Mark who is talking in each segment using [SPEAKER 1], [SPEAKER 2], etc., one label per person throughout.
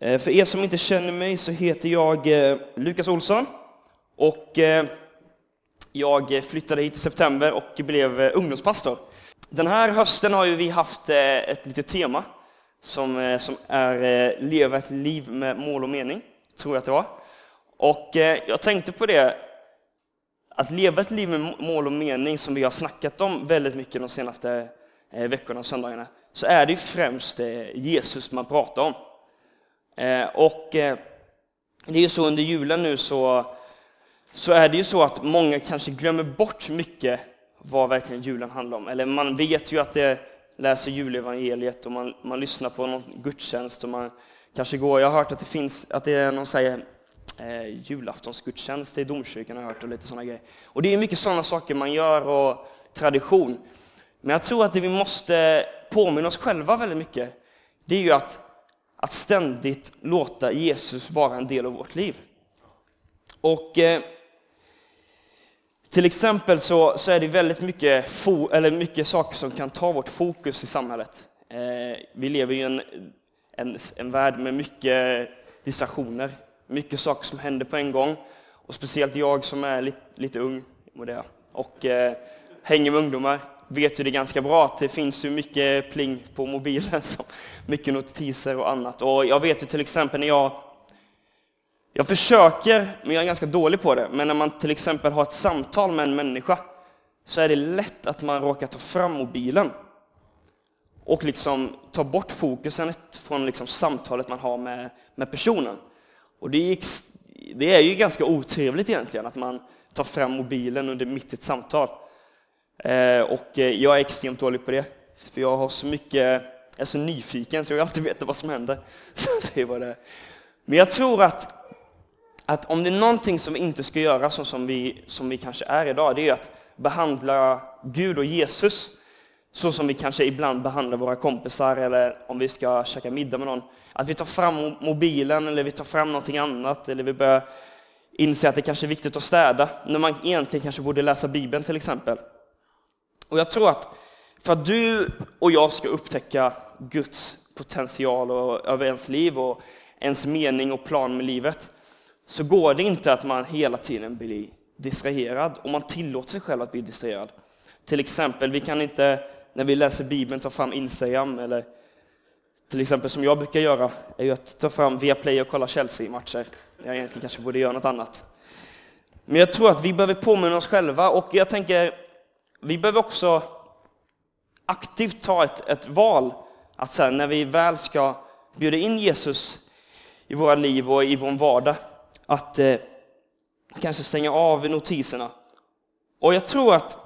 [SPEAKER 1] Eh, för er som inte känner mig så heter jag eh, Lukas Olsson och eh, jag flyttade hit i september och blev ungdomspastor. Den här hösten har vi haft ett litet tema som, som är Leva ett liv med mål och mening, tror jag att det var. Och jag tänkte på det, att leva ett liv med mål och mening som vi har snackat om väldigt mycket de senaste veckorna och söndagarna, så är det främst Jesus man pratar om. Eh, och eh, det är ju så under julen nu så, så är det ju så att många kanske glömmer bort mycket vad verkligen julen handlar om. Eller man vet ju att det läser julevangeliet och man, man lyssnar på någon gudstjänst och man kanske går, jag har hört att det finns, att det är någon säger eh, julaftonsgudstjänst i domkyrkan har jag hört och lite sådana grejer. Och det är mycket sådana saker man gör och tradition. Men jag tror att det vi måste påminna oss själva väldigt mycket, det är ju att att ständigt låta Jesus vara en del av vårt liv. Och eh, till exempel så, så är det väldigt mycket, fo, eller mycket saker som kan ta vårt fokus i samhället. Eh, vi lever i en, en, en värld med mycket distraktioner, mycket saker som händer på en gång. Och speciellt jag som är lite, lite ung och eh, hänger med ungdomar vet ju det ganska bra att det finns ju mycket pling på mobilen, som mycket notiser och annat. Och jag vet ju till exempel när jag jag försöker, men jag är ganska dålig på det, men när man till exempel har ett samtal med en människa så är det lätt att man råkar ta fram mobilen och liksom ta bort fokusen från liksom samtalet man har med, med personen. Och det är, det är ju ganska otrevligt egentligen att man tar fram mobilen under mitt i ett samtal. Eh, och eh, jag är extremt dålig på det, för jag har så mycket, jag är så nyfiken så jag vill alltid veta vad som händer. det var det. Men jag tror att, att om det är någonting som vi inte ska göra så som vi, som vi kanske är idag, det är att behandla Gud och Jesus så som vi kanske ibland behandlar våra kompisar eller om vi ska käka middag med någon. Att vi tar fram mobilen eller vi tar fram någonting annat eller vi börjar inse att det kanske är viktigt att städa när man egentligen kanske borde läsa Bibeln till exempel. Och jag tror att för att du och jag ska upptäcka Guds potential och, över ens liv och ens mening och plan med livet, så går det inte att man hela tiden blir distraherad och man tillåter sig själv att bli distraherad. Till exempel, vi kan inte när vi läser Bibeln ta fram Instagram eller till exempel som jag brukar göra, är ju att ta fram Viaplay och kolla Chelsea-matcher. Jag egentligen kanske borde göra något annat. Men jag tror att vi behöver påminna oss själva och jag tänker vi behöver också aktivt ta ett, ett val att sen när vi väl ska bjuda in Jesus i våra liv och i vår vardag, att eh, kanske stänga av notiserna. Och jag tror att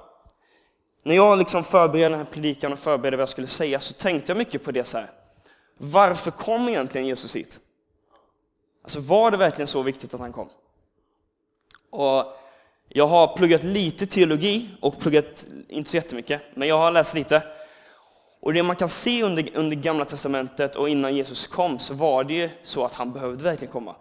[SPEAKER 1] när jag liksom förberedde den här predikan och förberedde vad jag skulle säga så tänkte jag mycket på det så här. Varför kom egentligen Jesus hit? Alltså var det verkligen så viktigt att han kom? Och jag har pluggat lite teologi och pluggat, inte så jättemycket, men jag har läst lite. Och det man kan se under, under Gamla Testamentet och innan Jesus kom så var det ju så att han behövde verkligen komma.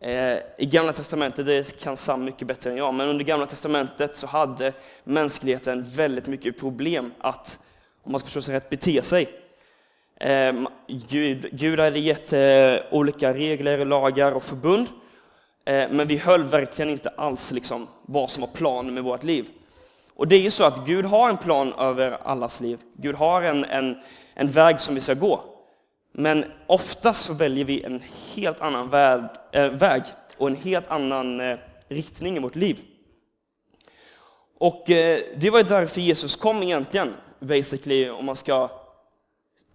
[SPEAKER 1] Eh, I Gamla Testamentet, det kan Sam mycket bättre än jag, men under Gamla Testamentet så hade mänskligheten väldigt mycket problem att, om man ska förstå sig rätt, bete sig. Eh, Gud, Gud hade gett eh, olika regler, lagar och förbund Eh, men vi höll verkligen inte alls liksom vad som var planen med vårt liv. Och det är ju så att Gud har en plan över allas liv. Gud har en, en, en väg som vi ska gå. Men oftast så väljer vi en helt annan väg, äh, väg och en helt annan äh, riktning i vårt liv. Och äh, det var därför Jesus kom egentligen, basically, om man ska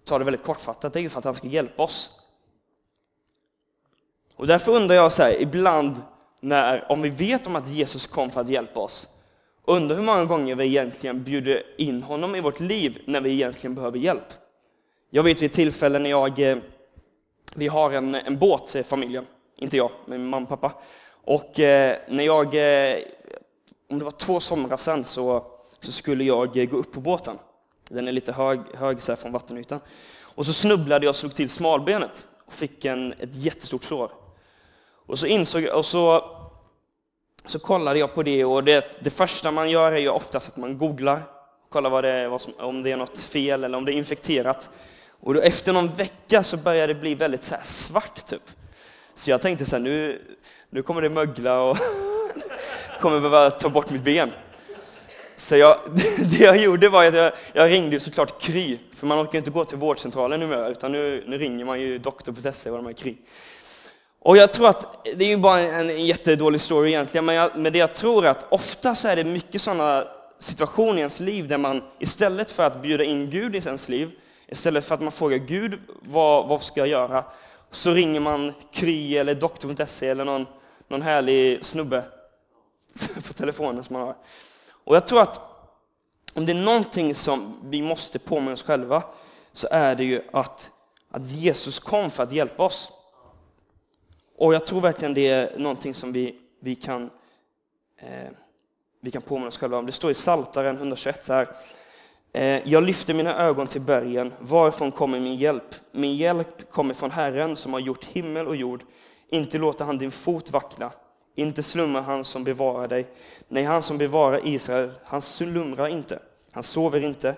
[SPEAKER 1] ta det väldigt kortfattat. Det är ju för att han ska hjälpa oss och därför undrar jag så här, ibland när, om vi vet om att Jesus kom för att hjälpa oss, undrar hur många gånger vi egentligen bjuder in honom i vårt liv när vi egentligen behöver hjälp. Jag vet vid tillfällen när jag, eh, vi har en, en båt, säger familjen, inte jag, men min mamma och pappa. Och eh, när jag, eh, om det var två somrar sedan, så, så skulle jag gå upp på båten. Den är lite hög, hög så från vattenytan. Och så snubblade jag och slog till smalbenet och fick en, ett jättestort sår. Och så insåg och så, så kollade jag på det och det, det första man gör är ju oftast att man googlar, kollar vad det vad som, om det är något fel eller om det är infekterat. Och då efter någon vecka så började det bli väldigt så svart typ. Så jag tänkte så här, nu, nu kommer det mögla och kommer behöva ta bort mitt ben. Så jag, det jag gjorde var att jag, jag ringde såklart Kry, för man orkar inte gå till vårdcentralen numera, utan nu, nu ringer man ju doktor.se och de här Kry. Och jag tror att, det är ju bara en, en jättedålig story egentligen, men, jag, men det jag tror att ofta så är det mycket sådana situationer i ens liv där man istället för att bjuda in Gud i ens liv, istället för att man frågar Gud vad, vad ska jag göra, så ringer man Kry eller doktor.se eller någon, någon härlig snubbe på telefonen som man har. Och jag tror att om det är någonting som vi måste påminna oss själva så är det ju att, att Jesus kom för att hjälpa oss. Och jag tror verkligen det är någonting som vi, vi, kan, eh, vi kan påminna oss själva om. Det står i Saltaren 121 så här. Eh, jag lyfter mina ögon till bergen. Varifrån kommer min hjälp? Min hjälp kommer från Herren som har gjort himmel och jord. Inte låter han din fot vackla. Inte slumrar han som bevarar dig. Nej, han som bevarar Israel, han slumrar inte. Han sover inte.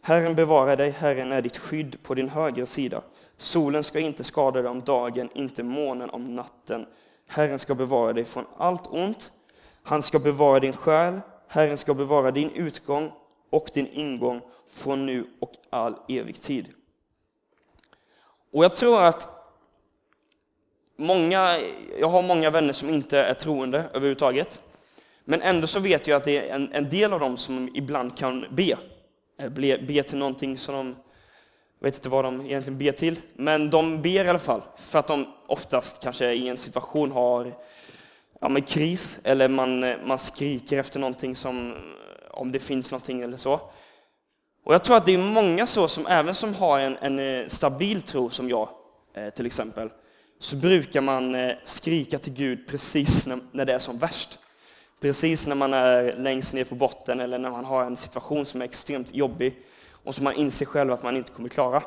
[SPEAKER 1] Herren bevarar dig, Herren är ditt skydd på din högra sida. Solen ska inte skada dig om dagen, inte månen om natten. Herren ska bevara dig från allt ont. Han ska bevara din själ. Herren ska bevara din utgång och din ingång från nu och all evig tid. Och jag tror att många, jag har många vänner som inte är troende överhuvudtaget. Men ändå så vet jag att det är en, en del av dem som ibland kan be. Eh, be, be till någonting som de, jag vet inte vad de egentligen ber till, men de ber i alla fall. För att de oftast kanske i en situation har ja, med kris, eller man, man skriker efter någonting som, om det finns någonting eller så. Och jag tror att det är många så som även som har en, en eh, stabil tro som jag, eh, till exempel, så brukar man eh, skrika till Gud precis när det är som värst. Precis när man är längst ner på botten eller när man har en situation som är extremt jobbig och som man inser själv att man inte kommer klara.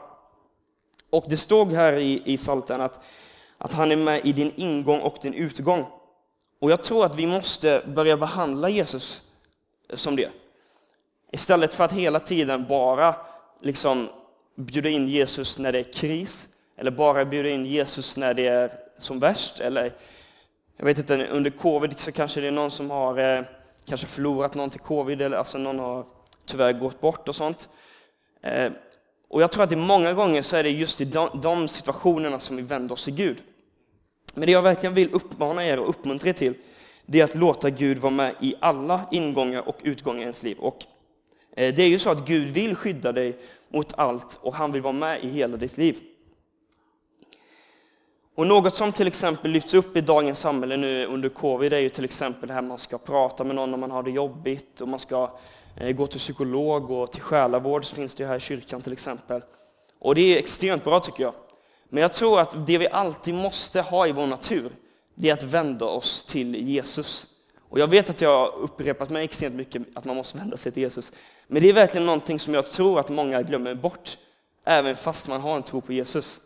[SPEAKER 1] Och det stod här i, i Psaltaren att, att han är med i din ingång och din utgång. Och jag tror att vi måste börja behandla Jesus som det. Istället för att hela tiden bara liksom bjuda in Jesus när det är kris, eller bara bjuda in Jesus när det är som värst. Eller, jag vet inte, under covid så kanske det är någon som har eh, kanske förlorat någon till covid, eller alltså någon har tyvärr gått bort och sånt. Eh, och jag tror att det många gånger så är det just i de, de situationerna som vi vänder oss till Gud. Men det jag verkligen vill uppmana er och uppmuntra er till, det är att låta Gud vara med i alla ingångar och utgångar i ens liv. Och eh, det är ju så att Gud vill skydda dig mot allt och han vill vara med i hela ditt liv. Och något som till exempel lyfts upp i dagens samhälle nu under covid är ju till exempel det här man ska prata med någon när man har det jobbigt och man ska Eh, gå till psykolog och till själavård så finns det här i kyrkan till exempel. Och det är extremt bra tycker jag. Men jag tror att det vi alltid måste ha i vår natur, det är att vända oss till Jesus. Och jag vet att jag har upprepat mig extremt mycket att man måste vända sig till Jesus. Men det är verkligen någonting som jag tror att många glömmer bort, även fast man har en tro på Jesus.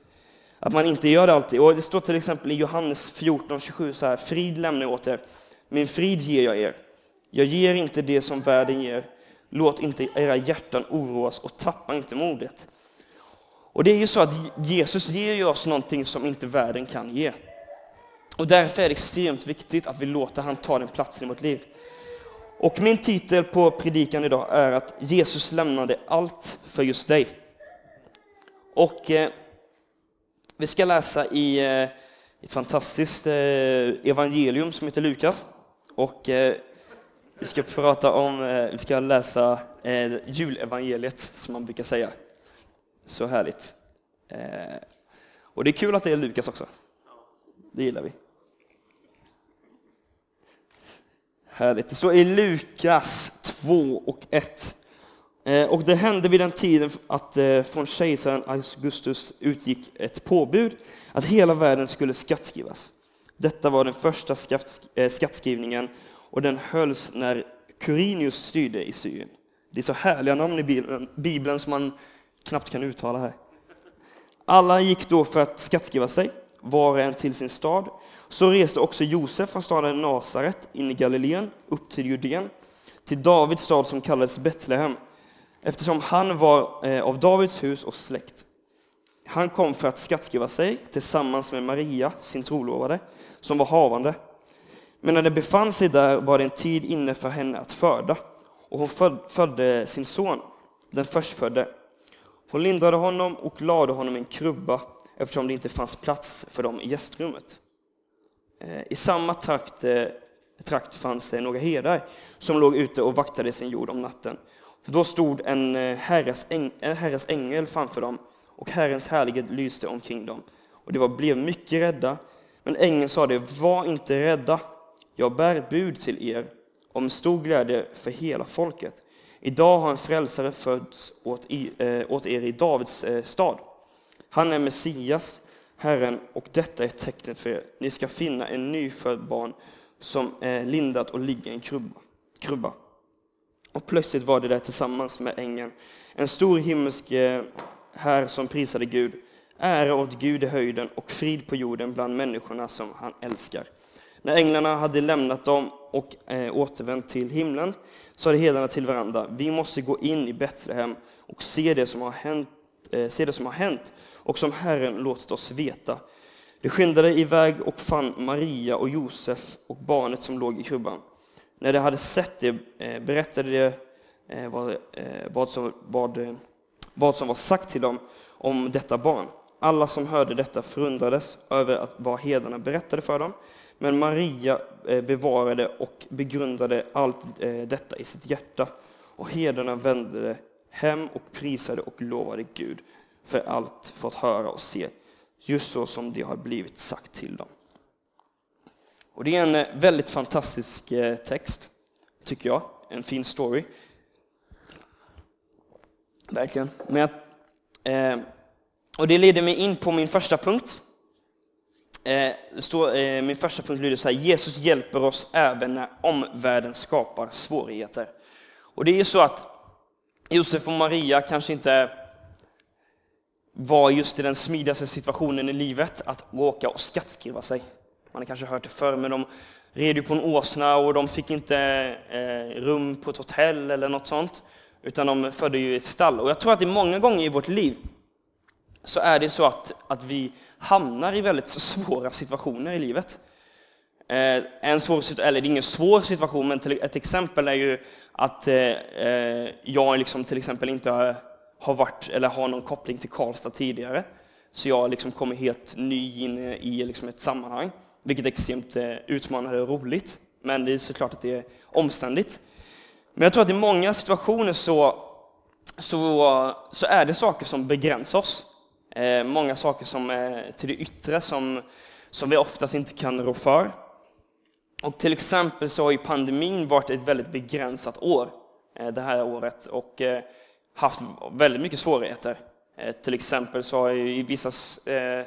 [SPEAKER 1] Att man inte gör det alltid. Och det står till exempel i Johannes 14.27 så här, frid lämnar jag åt er, min frid ger jag er. Jag ger inte det som världen ger. Låt inte era hjärtan oroas och tappa inte modet. Och det är ju så att Jesus ger oss någonting som inte världen kan ge. Och därför är det extremt viktigt att vi låter han ta den platsen i vårt liv. Och min titel på predikan idag är att Jesus lämnade allt för just dig. Och eh, vi ska läsa i eh, ett fantastiskt eh, evangelium som heter Lukas. Och eh, vi ska prata om, eh, vi ska läsa eh, julevangeliet som man brukar säga. Så härligt. Eh, och det är kul att det är Lukas också. Det gillar vi. Härligt. Det står i Lukas 2 och 1. Och det hände vid den tiden att från kejsaren Augustus utgick ett påbud att hela världen skulle skattskrivas. Detta var den första skattskrivningen och den hölls när Quirinius styrde i Syrien. Det är så härliga namn i Bibeln, Bibeln som man knappt kan uttala här. Alla gick då för att skattskriva sig, var och en till sin stad. Så reste också Josef från staden Nasaret in i Galileen, upp till Judeen, till Davids stad som kallades Betlehem eftersom han var eh, av Davids hus och släkt. Han kom för att skattskriva sig tillsammans med Maria, sin trolovade, som var havande. Men när de befann sig där var det en tid inne för henne att föda, och hon födde sin son, den förstfödde. Hon lindrade honom och lade honom i en krubba eftersom det inte fanns plats för dem i gästrummet. Eh, I samma trakt, eh, trakt fanns det några herdar som låg ute och vaktade sin jord om natten. Då stod en eh, herres, äng, en herres ängel framför dem och Herrens härlighet lyste omkring dem. Och de var, blev mycket rädda. Men ängeln sade, var inte rädda. Jag bär ett bud till er om stor glädje för hela folket. Idag har en frälsare fötts åt, eh, åt er i Davids eh, stad. Han är Messias, Herren, och detta är tecknet för er. Ni ska finna en nyfödd barn som är lindat och ligger i en krubba. krubba. Och plötsligt var det där tillsammans med ängeln, en stor himmelsk eh, här som prisade Gud. Ära åt Gud i höjden och frid på jorden bland människorna som han älskar. När änglarna hade lämnat dem och eh, återvänt till himlen sade herdarna till varandra, vi måste gå in i Betlehem och se det som har hänt, eh, se det som har hänt och som Herren låtit oss veta. De skyndade iväg och fann Maria och Josef och barnet som låg i krubban. När de hade sett det eh, berättade de eh, vad, eh, vad, som, vad, eh, vad som var sagt till dem om detta barn. Alla som hörde detta förundrades över att vad herdarna berättade för dem. Men Maria eh, bevarade och begrundade allt eh, detta i sitt hjärta. Och herdarna vände hem och prisade och lovade Gud för allt fått höra och se, just så som det har blivit sagt till dem. Och det är en eh, väldigt fantastisk text, tycker jag. En fin story. Verkligen. Men, eh, och det leder mig in på min första punkt. Eh, står, eh, min första punkt lyder så här, Jesus hjälper oss även när omvärlden skapar svårigheter. Och det är ju så att Josef och Maria kanske inte var just i den smidigaste situationen i livet att åka och skattskriva sig. Man har kanske hört det förr, men de red ju på en åsna och de fick inte eh, rum på ett hotell eller något sånt, utan de födde ju i ett stall. Och jag tror att det är många gånger i vårt liv så är det så att, att vi hamnar i väldigt svåra situationer i livet. Eh, en svår, eller det är ingen svår situation, men ett exempel är ju att eh, eh, jag liksom till exempel inte har, har varit eller har någon koppling till Karlstad tidigare. Så jag liksom kommer helt ny in i liksom ett sammanhang vilket är extremt eh, utmanande och roligt. Men det är såklart att det är omständigt. Men jag tror att i många situationer så, så, så är det saker som begränsar oss. Eh, många saker som är till det yttre som, som vi oftast inte kan rå för. Och till exempel så har ju pandemin varit ett väldigt begränsat år eh, det här året och eh, haft väldigt mycket svårigheter. Eh, till exempel så har i vissa eh,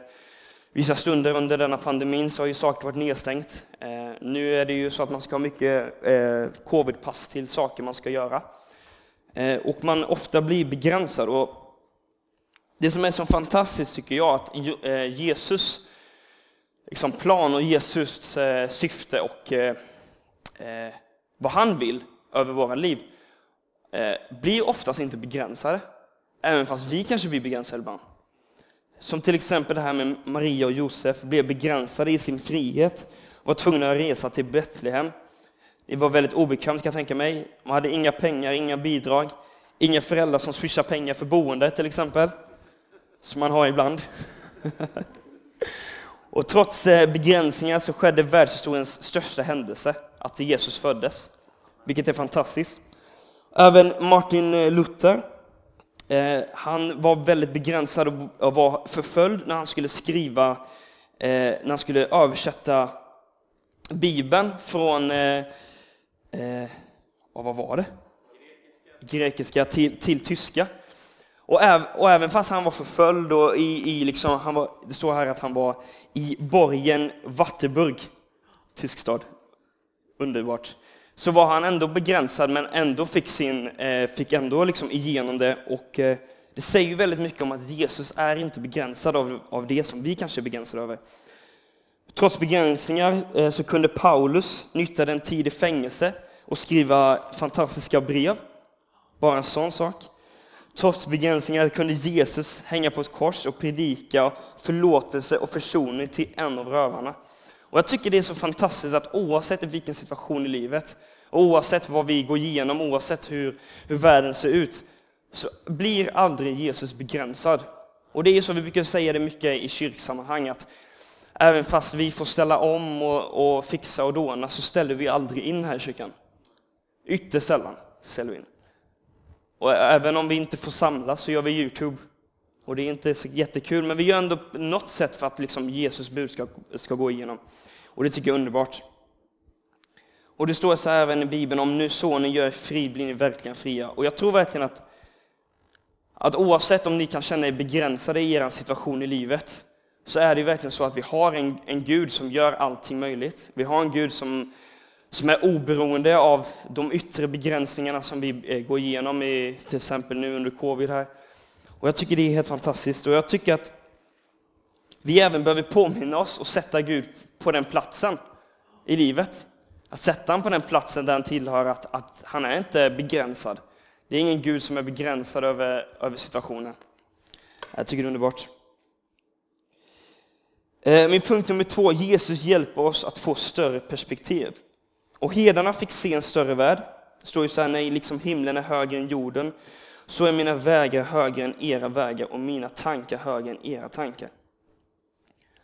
[SPEAKER 1] Vissa stunder under denna pandemin så har ju saker varit nedstängt. Nu är det ju så att man ska ha mycket eh, till saker man ska göra. Och man ofta blir begränsad. Och det som är så fantastiskt tycker jag att eh, Jesus liksom plan och Jesus eh, syfte och eh, vad han vill över våra liv blir oftast inte begränsade. Även fast vi kanske blir begränsade ibland. Som till exempel det här med Maria och Josef blev begränsade i sin frihet och var tvungna att resa till Betlehem. Det var väldigt obekvämt kan jag tänka mig. Man hade inga pengar, inga bidrag, inga föräldrar som swishar pengar för boende till exempel. Som man har ibland. och trots eh, begränsningar så skedde världshistoriens största händelse, att Jesus föddes. Vilket är fantastiskt. Även Martin eh, Luther Eh, han var väldigt begränsad och var förföljd när han skulle skriva, eh, när han skulle översätta Bibeln från, eh, eh vad var det? Grekiska, Grekiska till, till tyska. Och, äv, och, även fast han var förföljd och i, i liksom, han var, det står här att han var i borgen Watteburg, tysk stad. Underbart så var han ändå begränsad men ändå fick, sin, eh, fick ändå liksom igenom det. Och eh, det säger väldigt mycket om att Jesus är inte begränsad av, av det som vi kanske är begränsade över. Trots begränsningar eh, så kunde Paulus nyttja den tid i fängelse och skriva fantastiska brev. Bara en sån sak. Trots begränsningar kunde Jesus hänga på ett kors och predika förlåtelse och försoning till en av rövarna. Och jag tycker det är så fantastiskt att oavsett vilken situation i livet, oavsett vad vi går igenom, oavsett hur, hur världen ser ut, så blir aldrig Jesus begränsad. Och det är så vi brukar säga det mycket i kyrksammanhang, att även fast vi får ställa om och, och fixa och dåna så ställer vi aldrig in här i kyrkan. Ytterst sällan ställer vi in. Och även om vi inte får samlas så gör vi Youtube. Och det är inte så jättekul, men vi gör ändå något sätt för att liksom Jesus budskap ska gå igenom. Och det tycker jag är underbart. Och det står så här även i Bibeln, om nu sonen gör er fri blir ni verkligen fria. Och jag tror verkligen att, att oavsett om ni kan känna er begränsade i er situation i livet, så är det verkligen så att vi har en, en Gud som gör allting möjligt. Vi har en Gud som, som är oberoende av de yttre begränsningarna som vi eh, går igenom, i, till exempel nu under covid här. Och jag tycker det är helt fantastiskt. Och jag tycker att vi även behöver påminna oss och sätta Gud på den platsen i livet. Att sätta honom på den platsen där han tillhör, att, att han är inte begränsad. Det är ingen Gud som är begränsad över, över situationen. Jag tycker det är underbart. Eh, min punkt nummer två, Jesus hjälper oss att få större perspektiv. Och hedarna fick se en större värld. Det står ju så här, nej, liksom himlen är högre än jorden, så är mina vägar högre än era vägar och mina tankar högre än era tankar.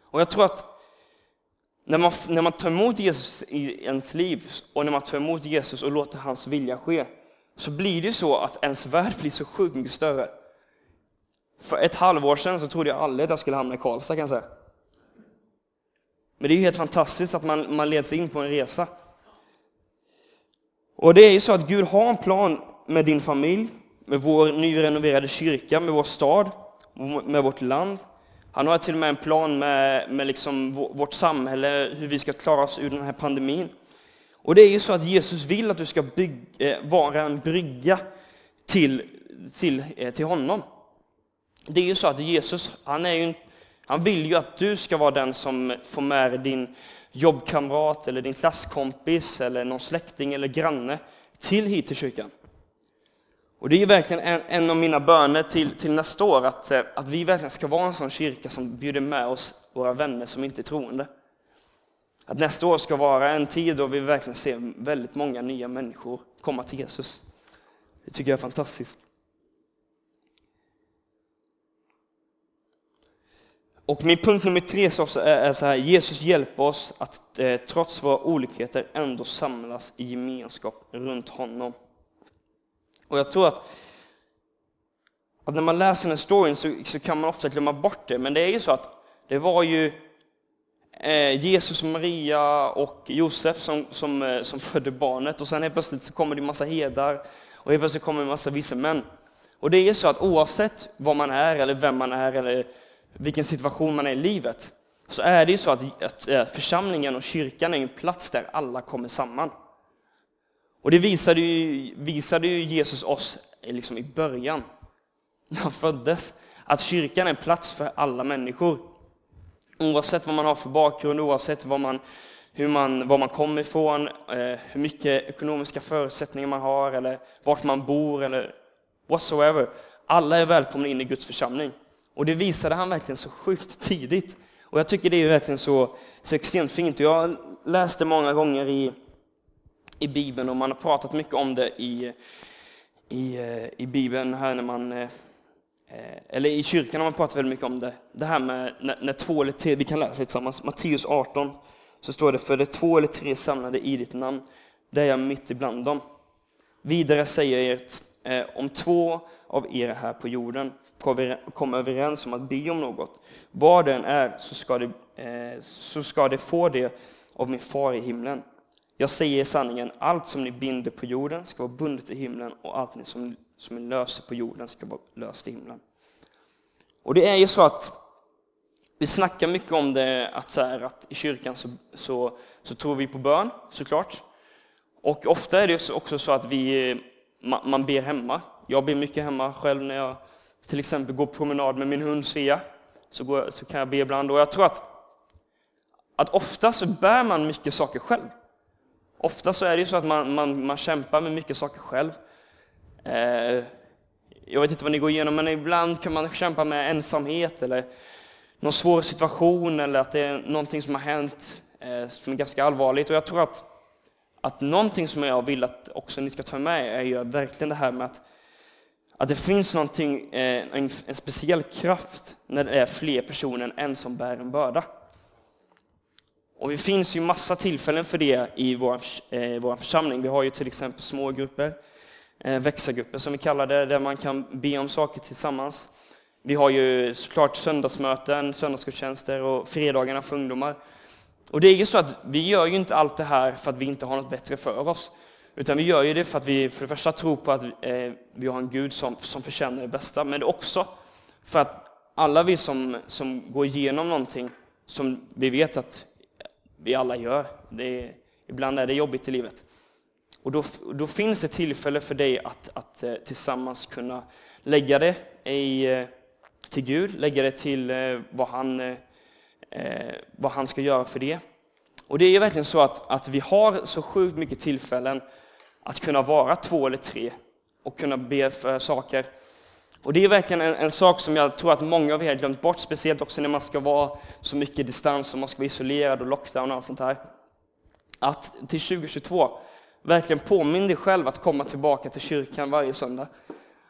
[SPEAKER 1] Och jag tror att när man, när man tar emot Jesus i ens liv och när man tar emot Jesus och låter hans vilja ske, så blir det så att ens värld blir så sjukt mycket större. För ett halvår sedan så trodde jag aldrig att jag skulle hamna i Karlstad kan jag säga. Men det är ju helt fantastiskt att man, man leds in på en resa. Och det är ju så att Gud har en plan med din familj, med vår nyrenoverade kyrka, med vår stad, med vårt land. Han har till och med en plan med, med liksom vårt samhälle, hur vi ska klara oss ur den här pandemin. Och det är ju så att Jesus vill att du ska bygga, eh, vara en brygga till, till, eh, till honom. Det är ju så att Jesus, han, är ju, han vill ju att du ska vara den som får med dig din jobbkamrat, eller din klasskompis, eller någon släkting eller granne till hit till kyrkan. Och det är verkligen en, en av mina böner till, till nästa år, att, eh, att vi verkligen ska vara en sån kyrka som bjuder med oss våra vänner som inte är troende. Att nästa år ska vara en tid då vi verkligen ser väldigt många nya människor komma till Jesus. Det tycker jag är fantastiskt. Och min punkt nummer tre är så här, Jesus hjälper oss att eh, trots våra olikheter ändå samlas i gemenskap runt honom. Och jag tror att, att när man läser den storyn så, så, kan man ofta glömma bort det, men det är ju så att det var ju eh, Jesus, Maria och Josef som, som, eh, som födde barnet och sen helt plötsligt så kommer det en massa hedar och helt plötsligt kommer en massa vise män. Och det är ju så att oavsett vad man är eller vem man är eller vilken situation man är i livet så är det ju så att, att eh, församlingen och kyrkan är en plats där alla kommer samman. Och det visade ju, visade ju Jesus oss eh, liksom i början, när han föddes, att kyrkan är en plats för alla människor. Oavsett vad man har för bakgrund, oavsett vad man, hur man, var man kommer ifrån, eh, hur mycket ekonomiska förutsättningar man har, eller vart man bor, eller whatsoever. Alla är välkomna in i Guds församling. Och det visade han verkligen så sjukt tidigt. Och jag tycker det är verkligen så, så extremt fint. Jag läste många gånger i i Bibeln och man har pratat mycket om det i, i, eh, i Bibeln här när man eh, eh, eller i kyrkan har man pratat väldigt mycket om det. Det här med när, när två eller tre, vi kan läsa tillsammans, Matteus 18, så står det för det två eller tre samlade i ditt namn, där är jag mitt ibland dem. Vidare säger jag er, om två av er här på jorden kom överens om att be om något, vad det än är, så ska det, eh, så ska det få det av min far i himlen. Jag säger sanningen, allt som ni binder på jorden ska vara bundet i himlen och allt ni som, som ni löser på jorden ska vara löst i himlen. Och det är ju så att vi snackar mycket om det, att, så här, att i kyrkan så, så, så tror vi på bön, såklart. Och ofta är det också så att vi, eh, man ber hemma. Jag ber mycket hemma själv när jag till exempel går promenad med min hund Svea. Så, går, så kan jag be ibland. Och jag tror att, att ofta så bär man mycket saker själv. Ofta så är det ju så att man, man, man kämpar med mycket saker själv. Eh, jag vet inte vad ni går igenom, men ibland kan man kämpa med ensamhet eller någon svår situation eller att det är någonting som har hänt eh, som är ganska allvarligt. Och jag tror att, att någonting som jag vill att också ni ska ta med är ju verkligen det här med att, att det finns någonting, eh, en, en speciell kraft när det är fler personer än en som bär en börda. Och det finns ju massa tillfällen för det i vår, eh, vår församling. Vi har ju till exempel smågrupper, eh, växargrupper som vi kallar det, där man kan be om saker tillsammans. Vi har ju såklart söndagsmöten, söndagsgudstjänster och fredagarna för ungdomar. Och det är ju så att vi gör ju inte allt det här för att vi inte har något bättre för oss. Utan vi gör ju det för att vi för det första tror på att eh, vi har en Gud som, som förtjänar det bästa, men också för att alla vi som, som går igenom någonting som vi vet att vi alla gör, det är, ibland är det jobbigt i livet. Och då, då finns det tillfälle för dig att, att eh, tillsammans kunna lägga det i, eh, till Gud, lägga det till vad han, vad han ska göra för det. Och det är verkligen så att, att vi har så sjukt mycket tillfällen att kunna vara två eller tre och kunna be för saker. Och det är verkligen en, en, sak som jag tror att många av er har glömt bort, speciellt också när man ska vara så mycket distans och man ska vara isolerad och lockdown och allt sånt här. Att till 2022 verkligen påminn dig själv att komma tillbaka till kyrkan varje söndag.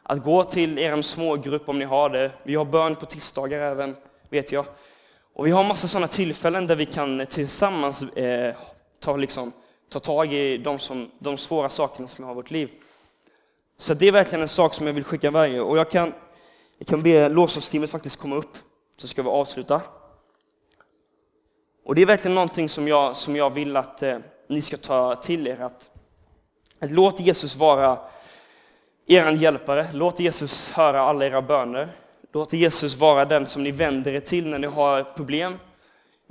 [SPEAKER 1] Att gå till er smågrupp om ni har det. Vi har bön på tisdagar även, vet jag. Och vi har massa sådana tillfällen där vi kan eh, tillsammans eh, ta, liksom, ta tag i de, som, de svåra sakerna som vi har i vårt liv. Så det är verkligen en sak som jag vill skicka varje. Och jag kan, jag kan be lovsångsteamet faktiskt komma upp, så ska vi avsluta. Och det är verkligen någonting som jag, som jag vill att eh, ni ska ta till er. Att, att låt Jesus vara er hjälpare. Låt Jesus höra alla era böner. Låt Jesus vara den som ni vänder er till när ni har problem.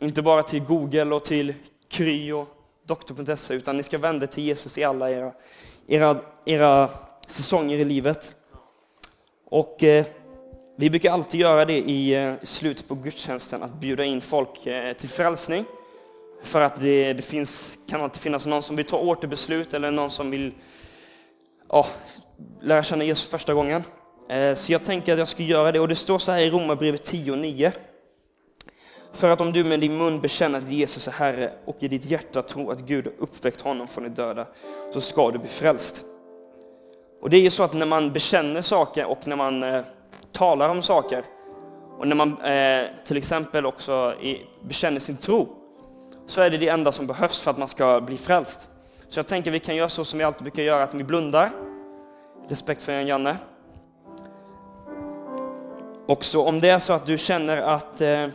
[SPEAKER 1] Inte bara till Google och till Kry och doktor.se, utan ni ska vända till Jesus i alla era, era, era säsonger i livet. Och eh, vi brukar alltid göra det i eh, slutet på gudstjänsten, att bjuda in folk eh, till frälsning. För att det, det finns, kan alltid finnas någon som vill ta återbeslut eller någon som vill ja, lära känna Jesus första gången. Eh, så jag tänker att jag ska göra det. Och det står så här i Romarbrevet 10.9. För att om du med din mun bekänner att Jesus är Herre och i ditt hjärta tror att Gud har uppväckt honom från de döda, så ska du bli frälst. Och det är ju så att när man bekänner saker och när man eh, talar om saker och när man eh, till exempel också i, bekänner sin tro, så är det det enda som behövs för att man ska bli frälst. Så jag tänker vi kan göra så som vi alltid brukar göra, att vi blundar. Respekt för en Janne. Också om det är så att du känner att, eh,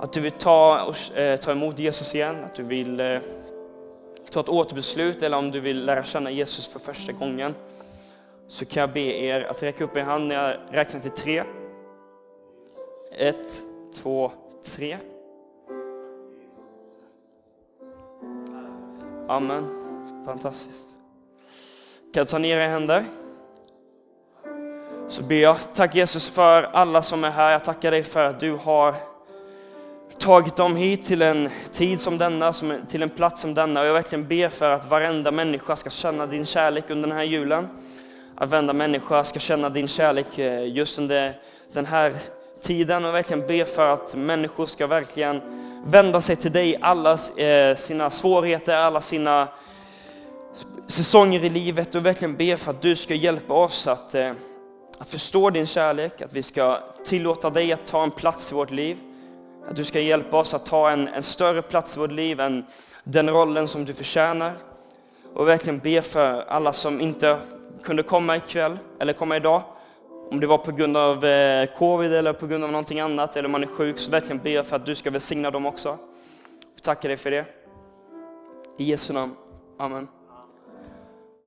[SPEAKER 1] att du vill ta, och, eh, ta emot Jesus igen, att du vill eh, ta ett återbeslut eller om du vill lära känna Jesus för första gången, så kan jag be er att räcka upp er hand när jag räknar till tre. Ett, två, tre. Amen. Fantastiskt. Kan jag ta ner era händer? Så ber jag, tack Jesus för alla som är här. Jag tackar dig för att du har tagit dem hit till en tid som denna, till en plats som denna. Och jag verkligen ber för att varenda människa ska känna din kärlek under den här julen. Att varenda människa ska känna din kärlek eh, just under den här tiden. Och verkligen be för att människor ska verkligen vända sig till dig, alla eh, sina svårigheter, alla sina säsonger i livet och verkligen be för att du ska hjälpa oss att, eh, att förstå din kärlek, att vi ska tillåta dig att ta en plats i vårt liv. Att du ska hjälpa oss att ta en, en större plats i vårt liv än den rollen som du förtjänar. Och verkligen be för alla som inte kunde komma ikväll eller komma idag. Om det var på grund av eh, covid eller på grund av någonting annat eller om man är sjuk, så verkligen be för att du ska välsigna dem också. Vi tackar dig för det. I Jesu namn. Amen.